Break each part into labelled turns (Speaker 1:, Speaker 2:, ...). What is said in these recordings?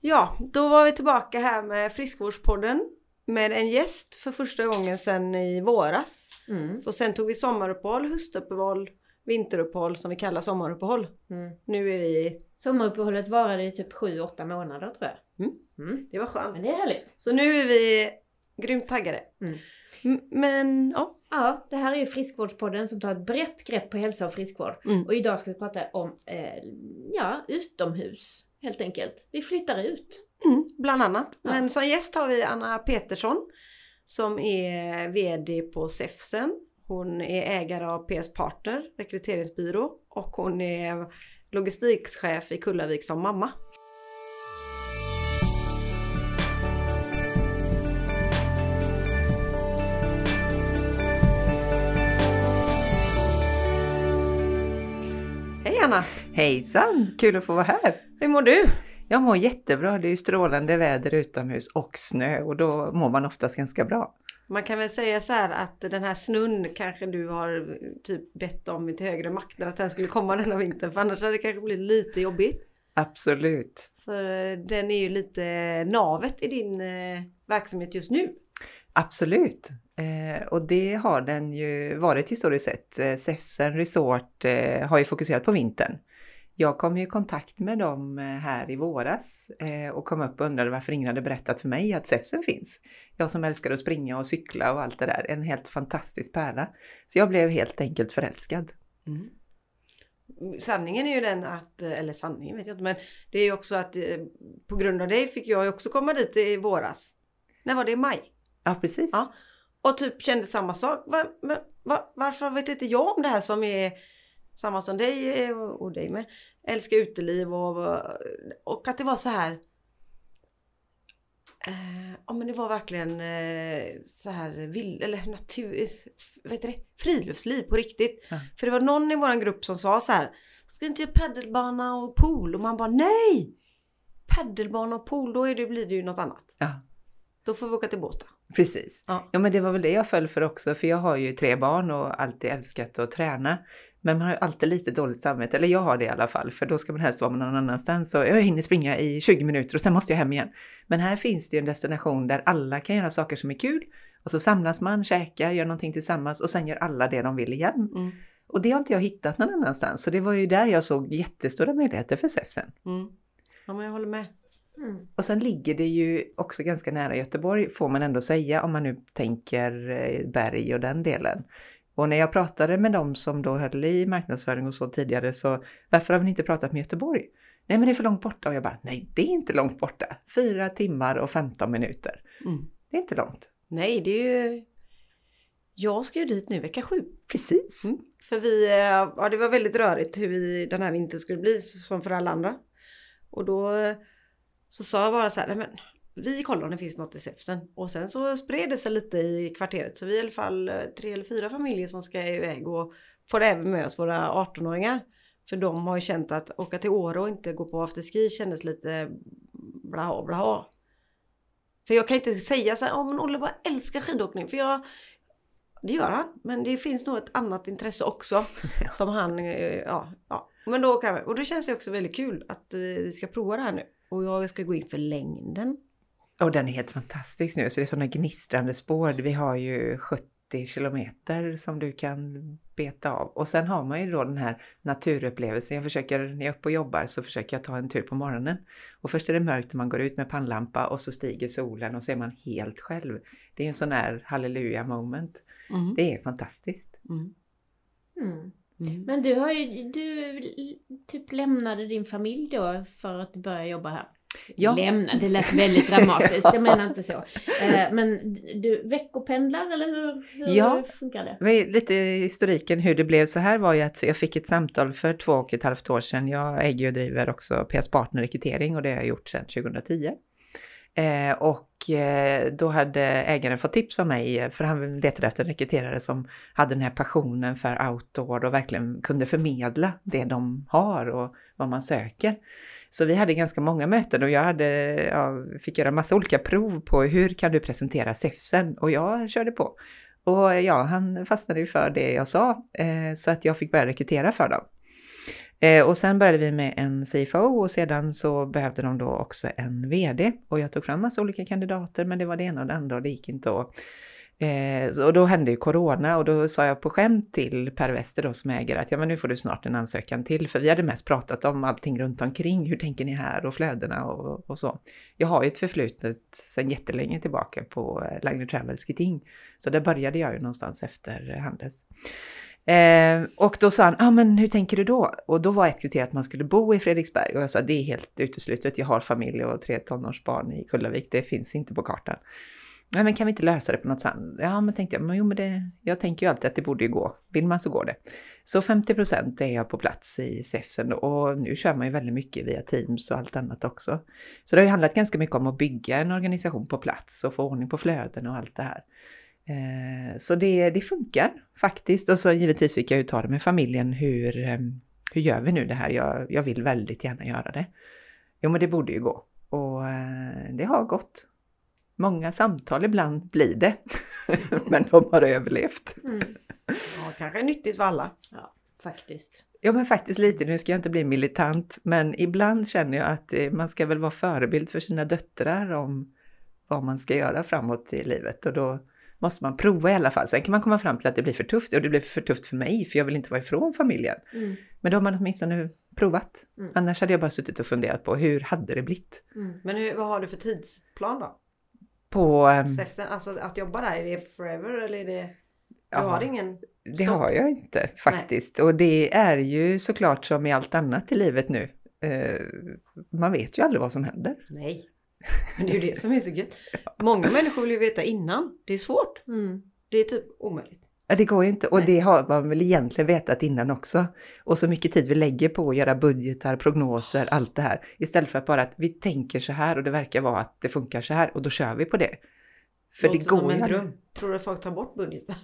Speaker 1: Ja, då var vi tillbaka här med Friskvårdspodden med en gäst för första gången sedan i våras.
Speaker 2: Mm.
Speaker 1: Och sen tog vi sommaruppehåll, höstuppehåll, vinteruppehåll som vi kallar sommaruppehåll.
Speaker 2: Mm.
Speaker 1: Nu är vi...
Speaker 2: Sommaruppehållet varade i typ 7-8 månader tror jag.
Speaker 1: Mm.
Speaker 2: Mm.
Speaker 1: Det var skönt.
Speaker 2: Men det är härligt.
Speaker 1: Så nu är vi grymt taggade.
Speaker 2: Mm.
Speaker 1: Men ja.
Speaker 2: Ja, det här är ju Friskvårdspodden som tar ett brett grepp på hälsa och friskvård.
Speaker 1: Mm.
Speaker 2: Och idag ska vi prata om, eh, ja, utomhus helt enkelt. Vi flyttar ut.
Speaker 1: Mm, bland annat.
Speaker 2: Ja.
Speaker 1: Men som gäst har vi Anna Petersson som är VD på Sefsen. Hon är ägare av PS Partner, rekryteringsbyrå och hon är logistikchef i Kullavik som mamma. Hej Anna!
Speaker 3: Hejsan! Kul att få vara här!
Speaker 1: Hur mår du?
Speaker 3: Jag mår jättebra. Det är ju strålande väder utomhus och snö och då mår man oftast ganska bra.
Speaker 1: Man kan väl säga så här att den här snön kanske du har typ bett om till högre makter att den skulle komma denna vintern för annars hade det kanske blivit lite jobbigt.
Speaker 3: Absolut.
Speaker 1: För den är ju lite navet i din eh, verksamhet just nu.
Speaker 3: Absolut. Eh, och det har den ju varit historiskt sett. Eh, Säfsen Resort eh, har ju fokuserat på vintern. Jag kom ju i kontakt med dem eh, här i våras eh, och kom upp och undrade varför ingen hade berättat för mig att Säfsen finns. Jag som älskar att springa och cykla och allt det där. En helt fantastisk pärla. Så jag blev helt enkelt förälskad.
Speaker 1: Sanningen är ju den att, eh, eller sanningen vet jag inte men det är ju också att på grund av dig fick jag också komma dit i våras. När var det? I maj?
Speaker 3: Ja, precis.
Speaker 1: Ja. Och typ kände samma sak. Va, men, va, varför vet inte jag om det här som är samma som dig eh, och, dig med? Älskar uteliv och, och att det var så här. Eh, ja men det var verkligen eh, så här vill, eller natur, vad heter det? Friluftsliv på riktigt.
Speaker 3: Ja.
Speaker 1: För det var någon i våran grupp som sa så här. Ska inte göra paddelbana och pool? Och man bara nej! Paddelbana och pool, då är det, blir det ju något annat.
Speaker 3: Ja.
Speaker 1: Då får vi åka till Båstad.
Speaker 3: Precis.
Speaker 1: Ja.
Speaker 3: Ja men det var väl det jag föll för också för jag har ju tre barn och alltid älskat att träna. Men man har ju alltid lite dåligt samvete, eller jag har det i alla fall, för då ska man helst vara någon annanstans. Så jag hinner springa i 20 minuter och sen måste jag hem igen. Men här finns det ju en destination där alla kan göra saker som är kul. Och så samlas man, käkar, gör någonting tillsammans och sen gör alla det de vill igen.
Speaker 1: Mm.
Speaker 3: Och det har inte jag hittat någon annanstans. Så det var ju där jag såg jättestora möjligheter för Säfsen.
Speaker 1: Mm. Ja men jag håller med.
Speaker 2: Mm.
Speaker 3: Och sen ligger det ju också ganska nära Göteborg får man ändå säga om man nu tänker eh, berg och den delen. Och när jag pratade med dem som då höll i marknadsföring och så tidigare så varför har vi inte pratat med Göteborg? Nej men det är för långt borta och jag bara nej det är inte långt borta. Fyra timmar och 15 minuter.
Speaker 1: Mm.
Speaker 3: Det är inte långt.
Speaker 1: Nej det är ju... Jag ska ju dit nu vecka sju.
Speaker 3: Precis.
Speaker 1: Mm. För vi, eh, ja det var väldigt rörigt hur vi den här vintern skulle bli som för alla andra. Och då så sa jag bara så här, nej men vi kollar om det finns något i Säfsen. Och sen så spred det sig lite i kvarteret. Så vi är i alla fall eh, tre eller fyra familjer som ska iväg och får även med oss våra 18-åringar. För de har ju känt att åka till Åre och inte gå på afterski kändes lite blaha blaha. För jag kan inte säga så här, ja men Olle bara älskar skidåkning. För jag, det gör han. Men det finns nog ett annat intresse också. Som han, eh, ja, ja. Men då kan vi, och då känns det också väldigt kul att eh, vi ska prova det här nu. Och jag ska gå in för längden.
Speaker 3: Och den är helt fantastisk nu, så det är sådana gnistrande spår. Vi har ju 70 kilometer som du kan beta av. Och sen har man ju då den här naturupplevelsen. Jag försöker, när jag är uppe och jobbar så försöker jag ta en tur på morgonen. Och först är det mörkt när man går ut med pannlampa och så stiger solen och så är man helt själv. Det är en sån här halleluja moment.
Speaker 1: Mm.
Speaker 3: Det är fantastiskt.
Speaker 1: Mm.
Speaker 2: Mm.
Speaker 1: Mm.
Speaker 2: Men du har ju, du typ lämnade din familj då för att börja jobba här?
Speaker 3: Ja.
Speaker 2: Lämna, det lät väldigt dramatiskt, jag menar inte så. Eh, Men du veckopendlar eller hur, hur
Speaker 3: Ja.
Speaker 2: funkar det?
Speaker 3: Lite historiken hur det blev så här var ju att jag fick ett samtal för två och ett halvt år sedan. Jag äger och driver också PS Partner Rekrytering och det har jag gjort sedan 2010. Eh, och eh, då hade ägaren fått tips om mig, för han letade efter en rekryterare som hade den här passionen för outdoor och verkligen kunde förmedla det de har och vad man söker. Så vi hade ganska många möten och jag hade, ja, fick göra massa olika prov på hur kan du presentera SEFSen och jag körde på. Och ja, han fastnade ju för det jag sa, eh, så att jag fick börja rekrytera för dem. Eh, och sen började vi med en CFO och sedan så behövde de då också en VD. Och jag tog fram massa olika kandidater men det var det ena och det andra och det gick inte att Eh, och då hände ju corona och då sa jag på skämt till Per Wester då som äger att ja men nu får du snart en ansökan till för vi hade mest pratat om allting runt omkring. Hur tänker ni här och flödena och, och så. Jag har ju ett förflutet sedan jättelänge tillbaka på eh, Lagner Travels Skitting. Så där började jag ju någonstans efter Handels. Eh, och då sa han, ja ah, men hur tänker du då? Och då var ett kriterium att man skulle bo i Fredriksberg och jag sa det är helt uteslutet. Jag har familj och tre tonårsbarn i Kullavik, det finns inte på kartan. Nej, men kan vi inte lösa det på något sätt? Ja, men tänkte jag, men jo, men det, jag tänker ju alltid att det borde ju gå. Vill man så går det. Så 50 procent är jag på plats i SEFSen och nu kör man ju väldigt mycket via Teams och allt annat också. Så det har ju handlat ganska mycket om att bygga en organisation på plats och få ordning på flöden och allt det här. Eh, så det, det funkar faktiskt. Och så givetvis fick jag uttala med familjen hur, ehm, hur gör vi nu det här? Jag, jag vill väldigt gärna göra det. Jo, men det borde ju gå. Och eh, det har gått. Många samtal ibland blir det, men de har överlevt. Mm.
Speaker 1: Ja, kanske nyttigt för alla.
Speaker 2: Ja, faktiskt.
Speaker 3: Ja, men faktiskt lite. Nu ska jag inte bli militant, men ibland känner jag att eh, man ska väl vara förebild för sina döttrar om vad man ska göra framåt i livet och då måste man prova i alla fall. Sen kan man komma fram till att det blir för tufft och det blir för tufft för mig för jag vill inte vara ifrån familjen. Mm. Men då har man åtminstone provat. Mm. Annars hade jag bara suttit och funderat på hur hade det blivit?
Speaker 1: Mm. Men hur, vad har du för tidsplan då?
Speaker 3: På... Um,
Speaker 1: alltså att jobba där, är det forever eller är det... Du ja, har ingen...
Speaker 3: Stopp? Det har jag inte faktiskt. Nej. Och det är ju såklart som i allt annat i livet nu. Uh, man vet ju aldrig vad som händer.
Speaker 1: Nej, men det är ju det som är så gött. Många människor vill ju veta innan. Det är svårt. Mm. Det är typ omöjligt.
Speaker 3: Ja, det går ju inte. Och det har man väl egentligen vetat innan också. Och så mycket tid vi lägger på att göra budgetar, prognoser, allt det här. Istället för att bara att vi tänker så här och det verkar vara att det funkar så här och då kör vi på det.
Speaker 1: För det, det går som en dröm. Tror du att folk tar bort budgeten?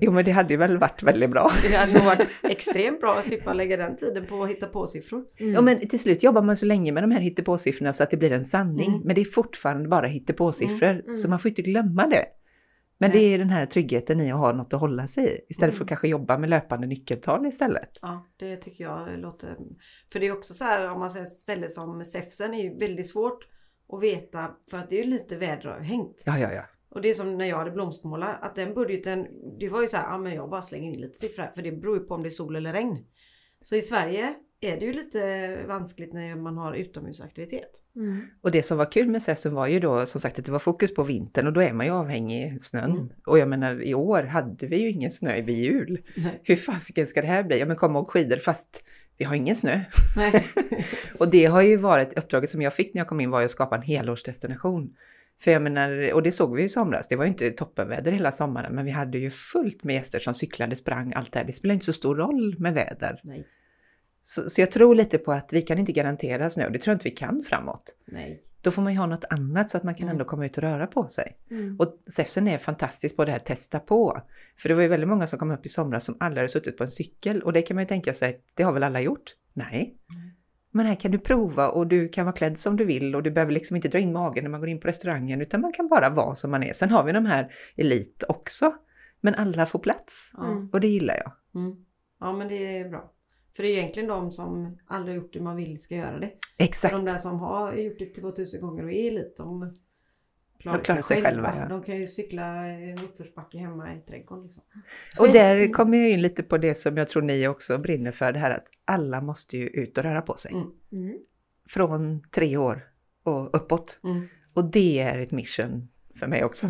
Speaker 3: Jo men det hade ju väl varit väldigt bra.
Speaker 1: Det hade nog varit extremt bra att slippa lägga den tiden på att hitta på siffror.
Speaker 3: Mm. Ja men till slut jobbar man så länge med de här hittepåsiffrorna så att det blir en sanning. Mm. Men det är fortfarande bara hittepåsiffror. Mm. mm. Så man får inte glömma det. Men Nej. det är den här tryggheten i att ha något att hålla sig i. Istället mm. för att kanske jobba med löpande nyckeltal istället.
Speaker 1: Ja, det tycker jag låter... För det är också så här om man säger ställe som Säfsen är ju väldigt svårt att veta för att det är ju lite väderavhängt.
Speaker 3: Ja, ja, ja.
Speaker 1: Och det är som när jag hade blomstermålat, att den budgeten, det var ju så här, ja men jag bara slänger in lite siffror för det beror ju på om det är sol eller regn. Så i Sverige är det ju lite vanskligt när man har utomhusaktivitet.
Speaker 3: Mm. Och det som var kul med Säfsen var ju då som sagt att det var fokus på vintern och då är man ju avhängig snön. Mm. Och jag menar i år hade vi ju ingen snö vid jul. Nej. Hur fasiken ska det här bli? Ja men komma och skidor fast vi har ingen snö. och det har ju varit uppdraget som jag fick när jag kom in var ju att skapa en helårsdestination. För jag menar, och det såg vi i somras, det var ju inte toppenväder hela sommaren men vi hade ju fullt med gäster som cyklade, sprang, allt det här. Det spelar inte så stor roll med väder. Nej. Så, så, jag tror lite på att vi kan inte garantera snö, det tror jag inte vi kan framåt.
Speaker 1: Nej.
Speaker 3: Då får man ju ha något annat så att man kan mm. ändå komma ut och röra på sig. Mm. Och Säfsen är fantastiskt på det här testa på. För det var ju väldigt många som kom upp i somras som aldrig hade suttit på en cykel och det kan man ju tänka sig, det har väl alla gjort? Nej. Mm. Men här kan du prova och du kan vara klädd som du vill och du behöver liksom inte dra in magen när man går in på restaurangen utan man kan bara vara som man är. Sen har vi de här elit också. Men alla får plats mm. och det gillar jag.
Speaker 1: Mm. Ja men det är bra. För det är egentligen de som aldrig gjort det man vill ska göra det.
Speaker 3: Exakt.
Speaker 1: För de där som har gjort det 2000 gånger och är elit, de
Speaker 3: klarar, de klarar sig, själva. själva
Speaker 1: ja. De kan ju cykla uppförsbacke hemma i trädgården. Liksom.
Speaker 3: Och där kommer jag in lite på det som jag tror ni också brinner för, det här att alla måste ju ut och röra på sig. Mm. Mm. Från tre år och uppåt. Mm. Och det är ett mission för mig också.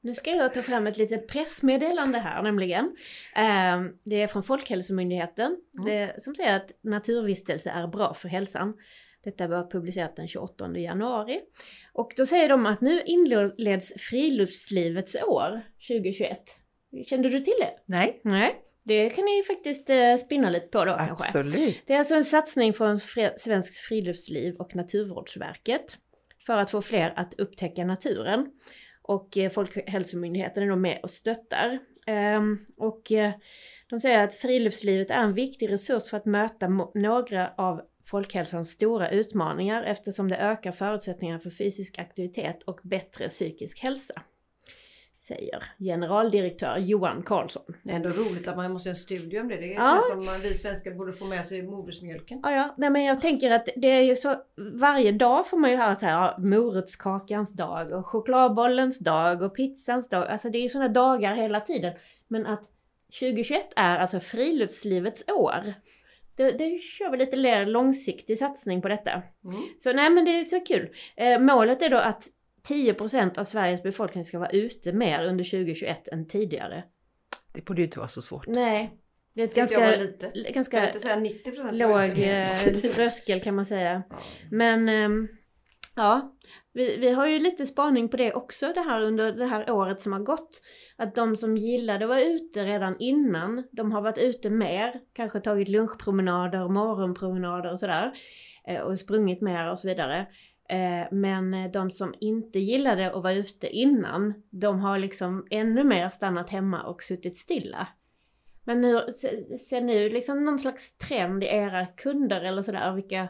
Speaker 2: Nu ska jag ta fram ett litet pressmeddelande här nämligen. Ehm, det är från Folkhälsomyndigheten mm. det, som säger att naturvistelse är bra för hälsan. Detta var publicerat den 28 januari. Och då säger de att nu inleds friluftslivets år 2021. Kände du till det?
Speaker 3: Nej.
Speaker 2: Nej. Det kan ni faktiskt eh, spinna lite på då
Speaker 3: Absolut.
Speaker 2: kanske. Det är alltså en satsning från Svenskt Friluftsliv och Naturvårdsverket för att få fler att upptäcka naturen. Och eh, Folkhälsomyndigheten är då med och stöttar. Ehm, och eh, de säger att friluftslivet är en viktig resurs för att möta några av folkhälsans stora utmaningar eftersom det ökar förutsättningarna för fysisk aktivitet och bättre psykisk hälsa. säger generaldirektör Johan Karlsson.
Speaker 1: Det är ändå roligt att man måste göra en studie om det. Det
Speaker 2: Ja.
Speaker 1: känns som vi svenskar borde få med sig modersmjölken.
Speaker 2: Ja, ja. Nej, men jag tänker att det är ju så, varje dag får man ju höra så här, ja, morotskakans dag och chokladbollens dag och pizzans dag. Alltså det är ju sådana dagar hela tiden. Men att 2021 är alltså friluftslivets år. Det, det kör vi lite mer långsiktig satsning på detta.
Speaker 1: Mm.
Speaker 2: Så nej men det är så kul. Eh, målet är då att 10% av Sveriges befolkning ska vara ute mer under 2021 än tidigare.
Speaker 3: Det borde ju inte vara så svårt.
Speaker 2: Nej. Det är ett ganska, ganska
Speaker 1: vill inte säga 90 procent.
Speaker 2: låg eh, tröskel kan man säga. Men ehm, ja, vi, vi har ju lite spaning på det också det här under det här året som har gått. Att de som gillade att vara ute redan innan, de har varit ute mer, kanske tagit lunchpromenader, morgonpromenader och sådär. Eh, och sprungit mer och så vidare. Eh, men eh, de som inte gillade att vara ute innan, de har liksom ännu mer stannat hemma och suttit stilla. Men nu, ser nu liksom någon slags trend i era kunder eller sådär, vilka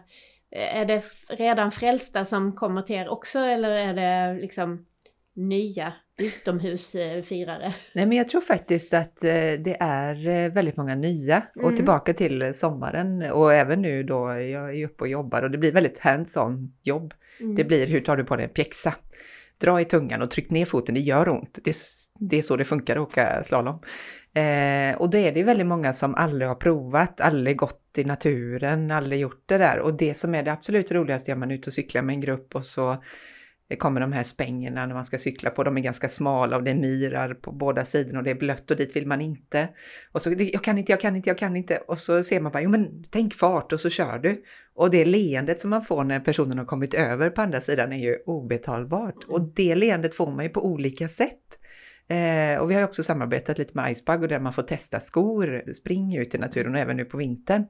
Speaker 2: är det redan frälsta som kommer till er också eller är det liksom nya utomhusfirare?
Speaker 3: Nej men jag tror faktiskt att eh, det är eh, väldigt många nya.
Speaker 2: Mm.
Speaker 3: Och tillbaka till sommaren och även nu då, jag är uppe och jobbar och det blir väldigt hands-on jobb.
Speaker 2: Mm.
Speaker 3: Det blir, hur tar du på dig en pjäxa? Dra i tungan och tryck ner foten, det gör ont. Det, det är så det funkar att åka slalom. Eh, och då är det ju väldigt många som aldrig har provat, aldrig gått i naturen, aldrig gjort det där. Och det som är det absolut roligaste är man är ute och cyklar med en grupp och så kommer de här spängerna när man ska cykla på. De är ganska smala och det är myrar på båda sidorna och det är blött och dit vill man inte. Och så, jag kan inte, jag kan inte, jag kan inte. Och så ser man bara, jo men tänk fart och så kör du. Och det leendet som man får när personen har kommit över på andra sidan är ju obetalbart. Och det leendet får man ju på olika sätt. Eh, och vi har ju också samarbetat lite med Icebug och där man får testa skor, spring ut i naturen och även nu på vintern.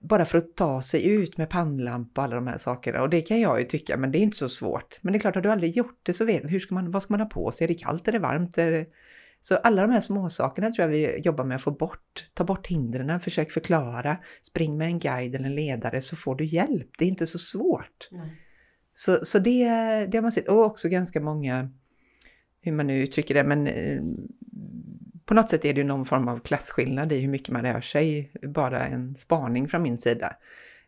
Speaker 3: Bara för att ta sig ut med pannlampa och alla de här sakerna. Och det kan jag ju tycka, men det är inte så svårt. Men det är klart, har du aldrig gjort det så vet hur ska man, vad ska man ha på sig? Är det kallt, är det varmt? Är det... Så alla de här små sakerna tror jag vi jobbar med att få bort. Ta bort hindren, försök förklara. Spring med en guide eller en ledare så får du hjälp. Det är inte så svårt.
Speaker 1: Nej.
Speaker 3: Så, så det, det har man sett. Och också ganska många, hur man nu uttrycker det, men eh, på något sätt är det ju någon form av klasskillnad i hur mycket man rör sig. Bara en spaning från min sida.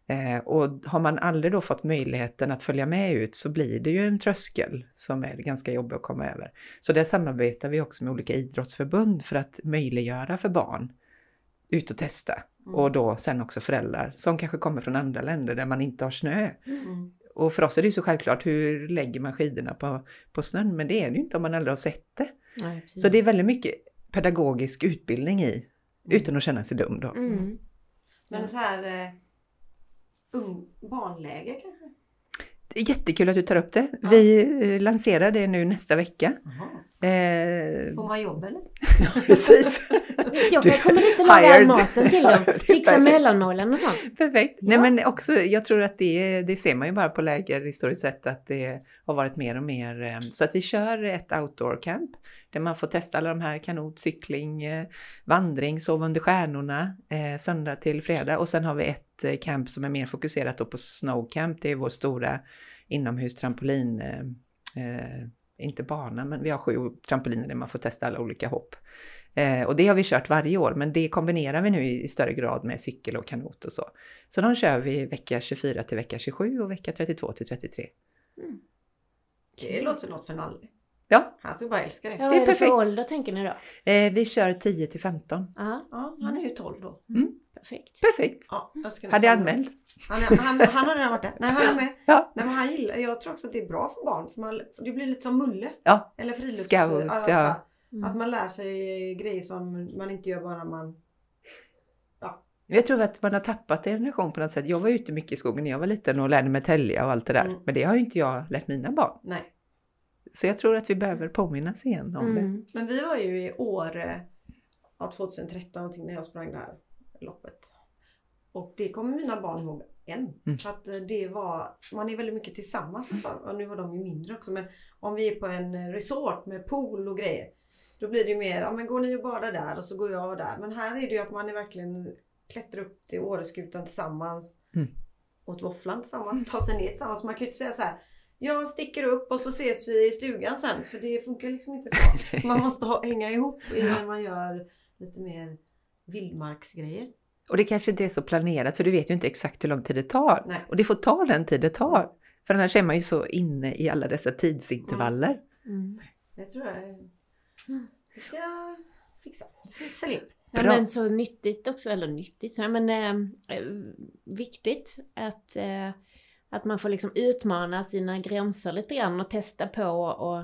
Speaker 3: Eh, och har man aldrig då fått möjligheten att följa med ut så blir det ju en tröskel som är ganska jobbig att komma över. Så där samarbetar vi också med olika idrottsförbund för att möjliggöra för barn ut och testa.
Speaker 1: Mm.
Speaker 3: Och då sen också föräldrar som kanske kommer från andra länder där man inte har snö.
Speaker 1: Mm.
Speaker 3: Och för oss är det ju så självklart, hur lägger man skidorna på, på snön? Men det är det ju inte om man aldrig har sett det.
Speaker 2: Nej.
Speaker 3: Så det är väldigt mycket pedagogisk utbildning i, utan att känna sig dum då.
Speaker 2: Mm.
Speaker 1: Men så här eh, ung barnläge kanske?
Speaker 3: Det är jättekul att du tar upp det.
Speaker 1: Ja.
Speaker 3: Vi eh, lanserar det nu nästa vecka.
Speaker 1: Jaha.
Speaker 3: Eh,
Speaker 1: Får man jobb eller?
Speaker 3: precis.
Speaker 2: Jag
Speaker 3: Du-
Speaker 2: kan komma dit och laga all
Speaker 3: hired.
Speaker 2: maten till dem. Fixa mellanmålen och sånt.
Speaker 3: Perfekt.
Speaker 2: Ja.
Speaker 3: Nej men också, jag tror att det, det ser man ju bara på läger historiskt sett att det har varit mer och mer. eh, Så att vi kör ett outdoor camp där man får testa alla de här kanot, cykling, eh, vandring, sova under stjärnorna eh, söndag till fredag. Och sen har vi ett eh, camp som är mer fokuserat då på snowcamp. Det är vår stora inomhustrampolin, eh, eh, inte bana, men vi har sju trampoliner där man får testa alla olika hopp. Eh, och det har vi kört varje år, men det kombinerar vi nu i, i större grad med cykel och kanot och så. Så de kör vi vecka 24 till vecka 27 och vecka 32 till 33.
Speaker 1: Det låter något för Nalle.
Speaker 3: Ja,
Speaker 1: Han skulle bara älska det.
Speaker 2: Ja, vad
Speaker 3: Det är
Speaker 2: är det för
Speaker 3: perfekt.
Speaker 2: ålder tänker ni då?
Speaker 3: eh, vi kör 10 till 15.
Speaker 2: Ja,
Speaker 1: Ja, han är ju 12 då.
Speaker 2: perfekt.
Speaker 3: Perfekt.
Speaker 1: Ja, jag
Speaker 3: Hade jag anmält?
Speaker 1: Han, är, han, han har redan varit där. Nej, han är med.
Speaker 3: Ja.
Speaker 1: Nej, men han gillar, jag tror också att det är bra för barn. För, man, för det blir lite som Mulle.
Speaker 3: Ja.
Speaker 1: Eller frilufts...
Speaker 3: Scout, ja.
Speaker 2: Mm.
Speaker 1: Att man lär sig grejer som man inte gör bara man...
Speaker 3: Jag tror att man har tappat en generation på något sätt. Jag var ute mycket i skogen när jag var liten och lärde mig tälja och allt det där.
Speaker 1: Mm.
Speaker 3: Men det har ju inte jag lärt mina barn.
Speaker 1: Nej.
Speaker 3: Så jag tror att vi behöver påminnas igen om det.
Speaker 2: Mm.
Speaker 1: Men vi var ju i Åre ja, 2013 någonting när jag sprang det här loppet. Och det kommer mina barn ihåg än.
Speaker 3: Mm.
Speaker 1: För att eh, det var, man är väldigt mycket tillsammans med barn. Och nu var de ju mindre också. Men om vi är på en eh, resort med pool och grejer. Då blir det ju mer, ja men går ni och badar där och så går jag där. Men här är det ju att man är verkligen klättrar upp till Åreskutan tillsammans.
Speaker 3: Mm.
Speaker 1: Åt våfflan tillsammans, tar sig ner tillsammans. Man kan ju inte säga så här. Jag sticker upp och så ses vi i stugan sen. För det funkar liksom inte så. Man måste ha, hänga ihop när man gör lite mer vildmarksgrejer.
Speaker 3: Och det kanske inte är så planerat för du vet ju inte exakt hur lång tid det tar.
Speaker 1: Nej.
Speaker 3: Och det får ta den tid det tar. För annars är man ju så inne i alla dessa tidsintervaller.
Speaker 2: Mm.
Speaker 1: Det tror jag. Det ska jag fixa. Det ska jag sälja.
Speaker 2: Ja, men så nyttigt också, eller nyttigt, ja, men eh, eh, viktigt att, eh, att man får liksom utmana sina gränser lite grann och testa på och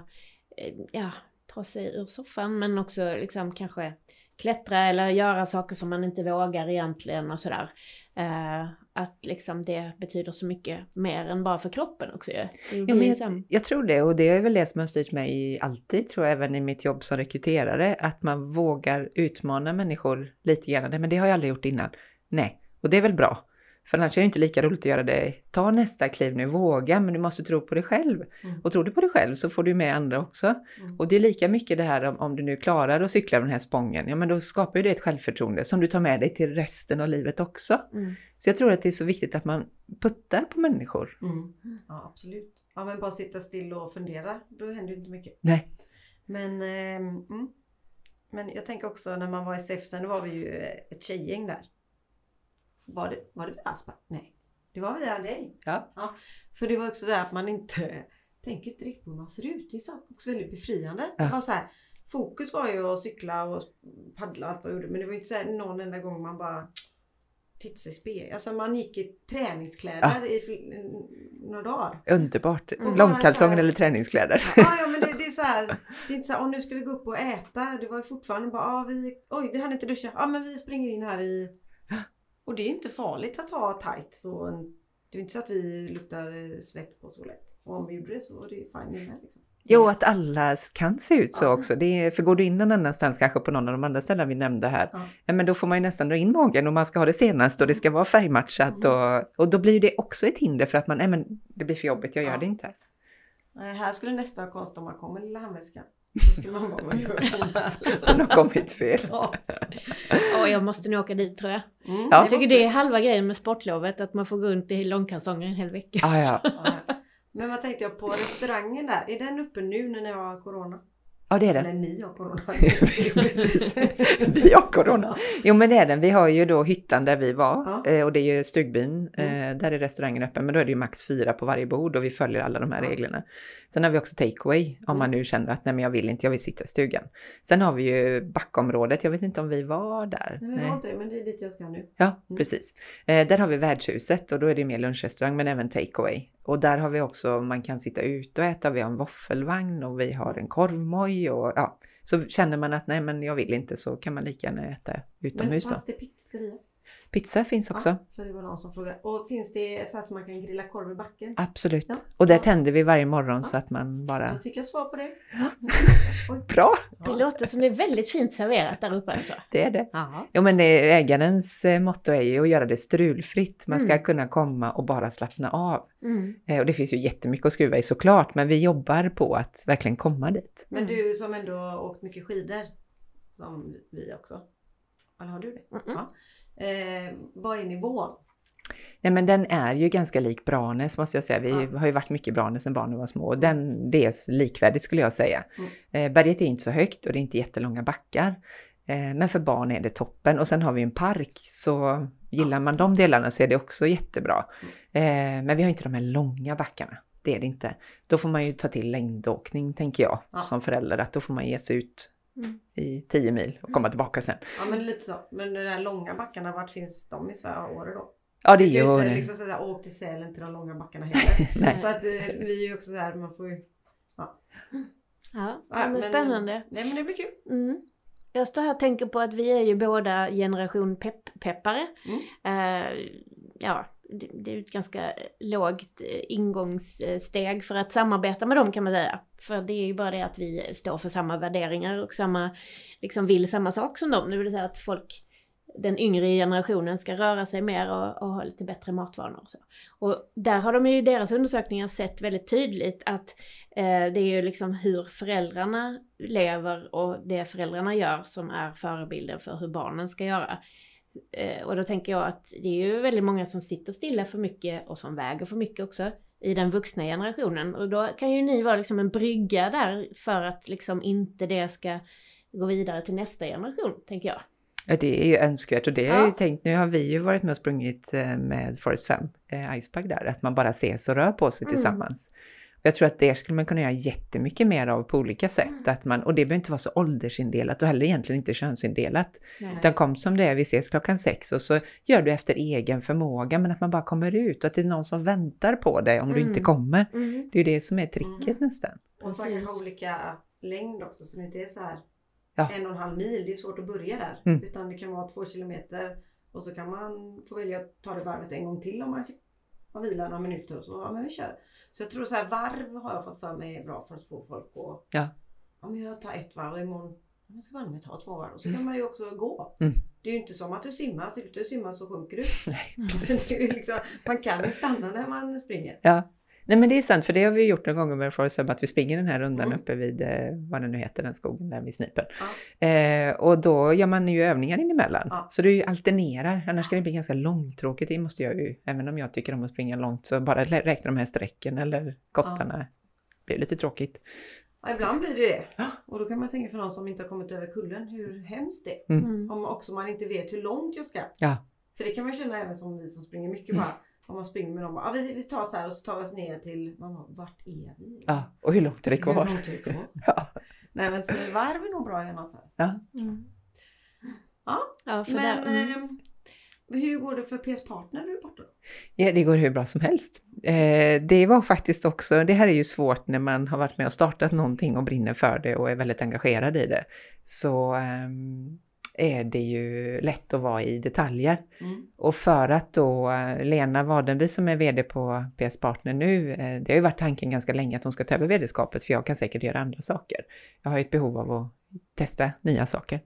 Speaker 2: eh, ja, ta sig ur soffan men också liksom kanske klättra eller göra saker som man inte vågar egentligen och sådär. Eh, att liksom det betyder så mycket mer än bara för kroppen också ju.
Speaker 3: Ja, men
Speaker 2: liksom-
Speaker 3: jag, jag tror det och det är väl det som har styrt mig alltid, tror jag, även i mitt jobb som rekryterare, att man vågar utmana människor lite grann. Men det har jag aldrig gjort innan. Nej, och det är väl bra. För annars är det inte lika roligt att göra det. Ta nästa kliv nu, våga, men du måste tro på dig själv.
Speaker 1: Mm.
Speaker 3: Och tror du på dig själv så får du med andra också.
Speaker 1: Mm.
Speaker 3: Och det är lika mycket det här om, om du nu klarar att cykla den här spången, ja men då skapar ju det ett självförtroende som du tar med dig till resten av livet också.
Speaker 2: Mm.
Speaker 3: Så jag tror att det är så viktigt att man puttar på människor.
Speaker 1: Mm. Ja absolut. Ja men bara sitta still och fundera. Då händer ju inte mycket.
Speaker 3: Nej.
Speaker 1: Men, mm. men jag tänker också när man var i Säfsen, då var vi ju eh, ett tjejgäng där. Var det, var det vid Aspa? Nej. Det var via dig.
Speaker 3: Ja.
Speaker 1: För det var också det att man inte tänker inte riktigt på hur man ser ut. Det är så också väldigt befriande.
Speaker 3: Ja.
Speaker 1: Det var så här, fokus var ju att cykla och paddla och allt vad jag gjorde. Men det var inte så här någon enda gång man bara tittade sig i spegeln. Alltså man gick i träningskläder i fl- några dagar.
Speaker 3: Underbart.
Speaker 1: så
Speaker 3: Långkalsonger
Speaker 1: här-
Speaker 3: eller träningskläder.
Speaker 1: Ja, ja men det, det är så här. Det är inte så här, åh nu ska vi gå upp och äta. Det var ju fortfarande bara, ja vi, oj vi hann inte duscha. Ja men vi springer in här i. Och det är inte farligt att ha tights och en, Det är inte så att vi luktar eh, svett på så lätt. Och om vi gjorde det så var det fine med liksom.
Speaker 3: Jo, att alla kan se ut så
Speaker 1: Ja.
Speaker 3: också. Är, för går du in någon annanstans, kanske på någon av de andra ställena vi nämnde här,
Speaker 1: Ja.
Speaker 3: men då får man ju nästan dra in magen och man ska ha det senaste och det ska vara färgmatchat
Speaker 1: Mm.
Speaker 3: och, och då blir det också ett hinder för att man, nej men det blir för jobbigt, jag gör
Speaker 1: Ja.
Speaker 3: det inte.
Speaker 1: Nej, här skulle nästa konst om man kom med lilla handväskan. Då skulle man vara med.
Speaker 3: Den har kommit fel.
Speaker 1: ja.
Speaker 2: Ja, jag måste nu åka dit tror jag.
Speaker 1: Mm,
Speaker 3: Ja.
Speaker 2: Jag tycker
Speaker 1: måste
Speaker 2: det är halva grejen med sportlovet, att man får gå runt i långkalsonger en hel vecka.
Speaker 3: Ah, ja.
Speaker 1: Ja. Men vad tänkte jag på restaurangen där? Är den uppe nu när ni har corona?
Speaker 3: Ja, det är
Speaker 1: Eller
Speaker 3: den.
Speaker 1: ni har corona?
Speaker 3: Vi har corona. Jo men det är den. Vi har ju då hyttan där vi var
Speaker 1: Ja.
Speaker 3: eh, och det är ju stugbyn.
Speaker 1: Mm.
Speaker 3: Där är restaurangen öppen men då är det ju max fyra på varje bord och vi följer alla de här
Speaker 1: Ja.
Speaker 3: reglerna. Sen har vi också takeaway om man
Speaker 1: Mm.
Speaker 3: nu känner att nej men jag vill inte, jag vill sitta i stugan. Sen har vi ju backområdet, jag vet inte om vi var där.
Speaker 1: Nej, var inte men det är dit jag ska nu.
Speaker 3: Ja,
Speaker 1: Mm.
Speaker 3: precis. Eh, där har vi värdshuset och då är det mer lunchrestaurang men även takeaway. Och där har vi också, man kan sitta ute och äta, vi har en våffelvagn och vi har en korvmoj och ja. Så känner man att nej men jag vill inte så kan man lika gärna äta utomhus
Speaker 1: Men
Speaker 3: då.
Speaker 1: fanns det pizzeria?
Speaker 3: Pizza finns också.
Speaker 1: Ja, för det var någon som frågade. Och finns det så här som man kan grilla korv i backen?
Speaker 3: Absolut.
Speaker 1: Ja.
Speaker 3: Och där
Speaker 1: Ja.
Speaker 3: tänder vi varje morgon
Speaker 1: Ja.
Speaker 3: så att man bara...
Speaker 1: Då fick jag svar på det.
Speaker 3: Bra!
Speaker 2: Det låter som det är väldigt fint serverat där uppe alltså.
Speaker 3: Det är det.
Speaker 2: Ja.
Speaker 3: Jo men det, ägarens eh, motto är ju att göra det strulfritt. Man ska
Speaker 2: Mm.
Speaker 3: kunna komma och bara slappna av.
Speaker 2: Mm.
Speaker 3: Eh, och det finns ju jättemycket att skruva i såklart, men vi jobbar på att verkligen komma dit.
Speaker 1: Men
Speaker 2: Mm.
Speaker 1: du som ändå har åkt mycket skidor. Som vi också. Eller har du det?
Speaker 2: Mm.
Speaker 1: Ja. Eh, vad är nivån?
Speaker 3: Nej men den är ju ganska lik Branäs måste jag säga. Vi
Speaker 1: Ja.
Speaker 3: har ju varit mycket i Branäs sedan barnen var små. Den, det är likvärdigt skulle jag säga.
Speaker 1: Mm.
Speaker 3: Eh, berget är inte så högt och det är inte jättelånga backar. Eh, men för barn är det toppen. Och sen har vi en park så gillar man de delarna så är det också jättebra.
Speaker 1: Mm.
Speaker 3: Eh, men vi har inte de här långa backarna. Det är det inte. Då får man ju ta till längdåkning tänker jag
Speaker 1: Ja.
Speaker 3: som förälder. Att då får man ge sig ut
Speaker 2: Mm.
Speaker 3: i 10 mil och komma tillbaka sen.
Speaker 1: Ja men lite så. Men de där långa backarna, vart finns de i Sverige? Åre då?
Speaker 3: Ja det är
Speaker 1: Du kan
Speaker 3: ju...
Speaker 1: ju inte liksom säga åk till Sälen till de långa backarna heller.
Speaker 3: Nej.
Speaker 1: Så att eh, vi är ju också så här, man får ju...
Speaker 2: Ja,
Speaker 1: Ja,
Speaker 2: men
Speaker 1: men-
Speaker 2: spännande.
Speaker 1: Nej men det blir kul.
Speaker 2: Mm. Jag står här och tänker på att vi är ju båda generation pepp-peppare.
Speaker 1: Mm.
Speaker 2: Eh, ja, det, är ju ett ganska eh, lågt eh, ingångssteg för att samarbeta med dem kan man säga. För det är ju bara det att vi står för samma värderingar och samma, liksom vill samma sak som dem. Det vill säga att folk, den yngre generationen ska röra sig mer och, och ha lite bättre matvanor och så. Och där har de ju i deras undersökningar sett väldigt tydligt att eh, det är ju liksom hur föräldrarna lever och det föräldrarna gör som är förebilden för hur barnen ska göra. Eh, och då tänker jag att det är ju väldigt många som sitter stilla för mycket och som väger för mycket också i den vuxna generationen. Och då kan ju ni vara liksom en brygga där för att liksom inte det ska gå vidare till nästa generation, tänker jag.
Speaker 3: Ja, det är ju önskvärt och det har jag ju
Speaker 2: Ja.
Speaker 3: tänkt, nu har vi ju varit med och sprungit eh, med Forest 5, eh, Icepack där, att man bara ses och rör på sig
Speaker 2: Mm.
Speaker 3: tillsammans. Jag tror att det skulle man kunna göra jättemycket mer av på olika sätt.
Speaker 2: Mm.
Speaker 3: Att man, och det behöver inte vara så åldersindelat och heller egentligen inte könsindelat.
Speaker 2: Nej.
Speaker 3: Utan kom som det är, vi ses klockan sex och så gör du efter egen förmåga men att man bara kommer ut och att det är någon som väntar på dig om du
Speaker 2: Mm.
Speaker 3: inte kommer.
Speaker 2: Mm.
Speaker 3: Det är ju det som är tricket
Speaker 1: Mm.
Speaker 3: nästan.
Speaker 1: Och så
Speaker 2: Precis.
Speaker 1: kanske olika längd också så det inte är så här
Speaker 3: Ja.
Speaker 1: en och en halv mil. Det är svårt att börja där.
Speaker 3: Mm.
Speaker 1: Utan det kan vara två kilometer och så kan man få välja att ta det varvet en gång till om man har vilat några minuter och så. Ja men vi kör. Så jag tror så här varv har jag fått för mig är bra för att få folk att
Speaker 3: Ja.
Speaker 1: Ja men jag tar ett varv och imorgon jag ska banne mig ta två varv och så kan man ju också gå.
Speaker 3: Mm.
Speaker 1: Det är ju inte som att du simmar, slutar du simma så sjunker du.
Speaker 3: Nej,
Speaker 2: Mm.
Speaker 3: precis.
Speaker 1: Liksom, man kan ju stanna när man springer.
Speaker 3: Ja. Nej men det är sant, för det har vi gjort några gånger med Forest Web, att vi springer den här rundan
Speaker 1: Mm.
Speaker 3: uppe vid, eh, vad den nu heter, den skogen där vid Snipen.
Speaker 1: Ja.
Speaker 3: Eh, och då gör man ju övningar in emellan.
Speaker 1: Ja.
Speaker 3: Så du alternerar, annars kan det bli ganska långtråkigt. Det måste jag ju, även om jag tycker om att springa långt, så bara räkna de här strecken eller kottarna. Det blir lite tråkigt.
Speaker 1: Ja, ibland blir det det.
Speaker 3: Ja.
Speaker 1: Och då kan man tänka för någon som inte har kommit över kullen hur hemskt det är.
Speaker 2: Mm.
Speaker 1: Om också man inte vet hur långt jag ska.
Speaker 3: Ja.
Speaker 1: För det kan man känna även som vi som springer mycket
Speaker 3: Mm.
Speaker 1: bara. Om man springer med dem bara, ja, vi, vi tar så här och så tar vi oss ner till, man bara, vart är vi?
Speaker 3: Ja, och hur långt är det
Speaker 1: Hur
Speaker 3: kvar?
Speaker 1: långt är det kvar?
Speaker 3: Ja.
Speaker 1: Nej men så varv är nog bra gärna så här.
Speaker 2: Mm.
Speaker 1: Ja,
Speaker 2: Ja, för
Speaker 1: Men
Speaker 2: där, mm.
Speaker 1: eh, hur går det för PS Partner nu borta då?
Speaker 3: Ja, det går hur bra som helst. Eh, det var faktiskt också, det här är ju svårt när man har varit med och startat någonting och brinner för det och är väldigt engagerad i det. Så ehm, är det ju lätt att vara i detaljer.
Speaker 1: Mm.
Speaker 3: Och för att då eh, Lena Wadenby som är VD på PS Partner nu, eh, det har ju varit tanken ganska länge att hon ska ta över VD-skapet för jag kan säkert göra andra saker. Jag har ju ett behov av att testa nya saker.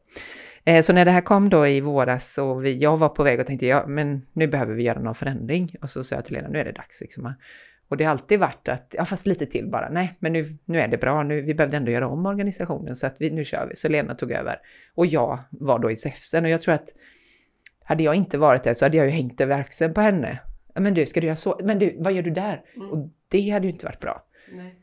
Speaker 3: Eh, Så när det här kom då i våras och vi, jag var på väg och tänkte ja men nu behöver vi göra någon förändring. Och så sa jag till Lena nu är det dags liksom. Och det har alltid varit att, ja fast lite till bara, nej men nu, nu är det bra, nu, vi behövde ändå göra om organisationen så att vi, nu kör vi. Så Lena tog över. Och jag var då i SEFSen och jag tror att hade jag inte varit där så hade jag ju hängt över axeln på henne. Men du, ska du göra så? Men du, vad gör du där?
Speaker 1: Mm.
Speaker 3: Och det hade ju inte varit bra.
Speaker 1: Nej.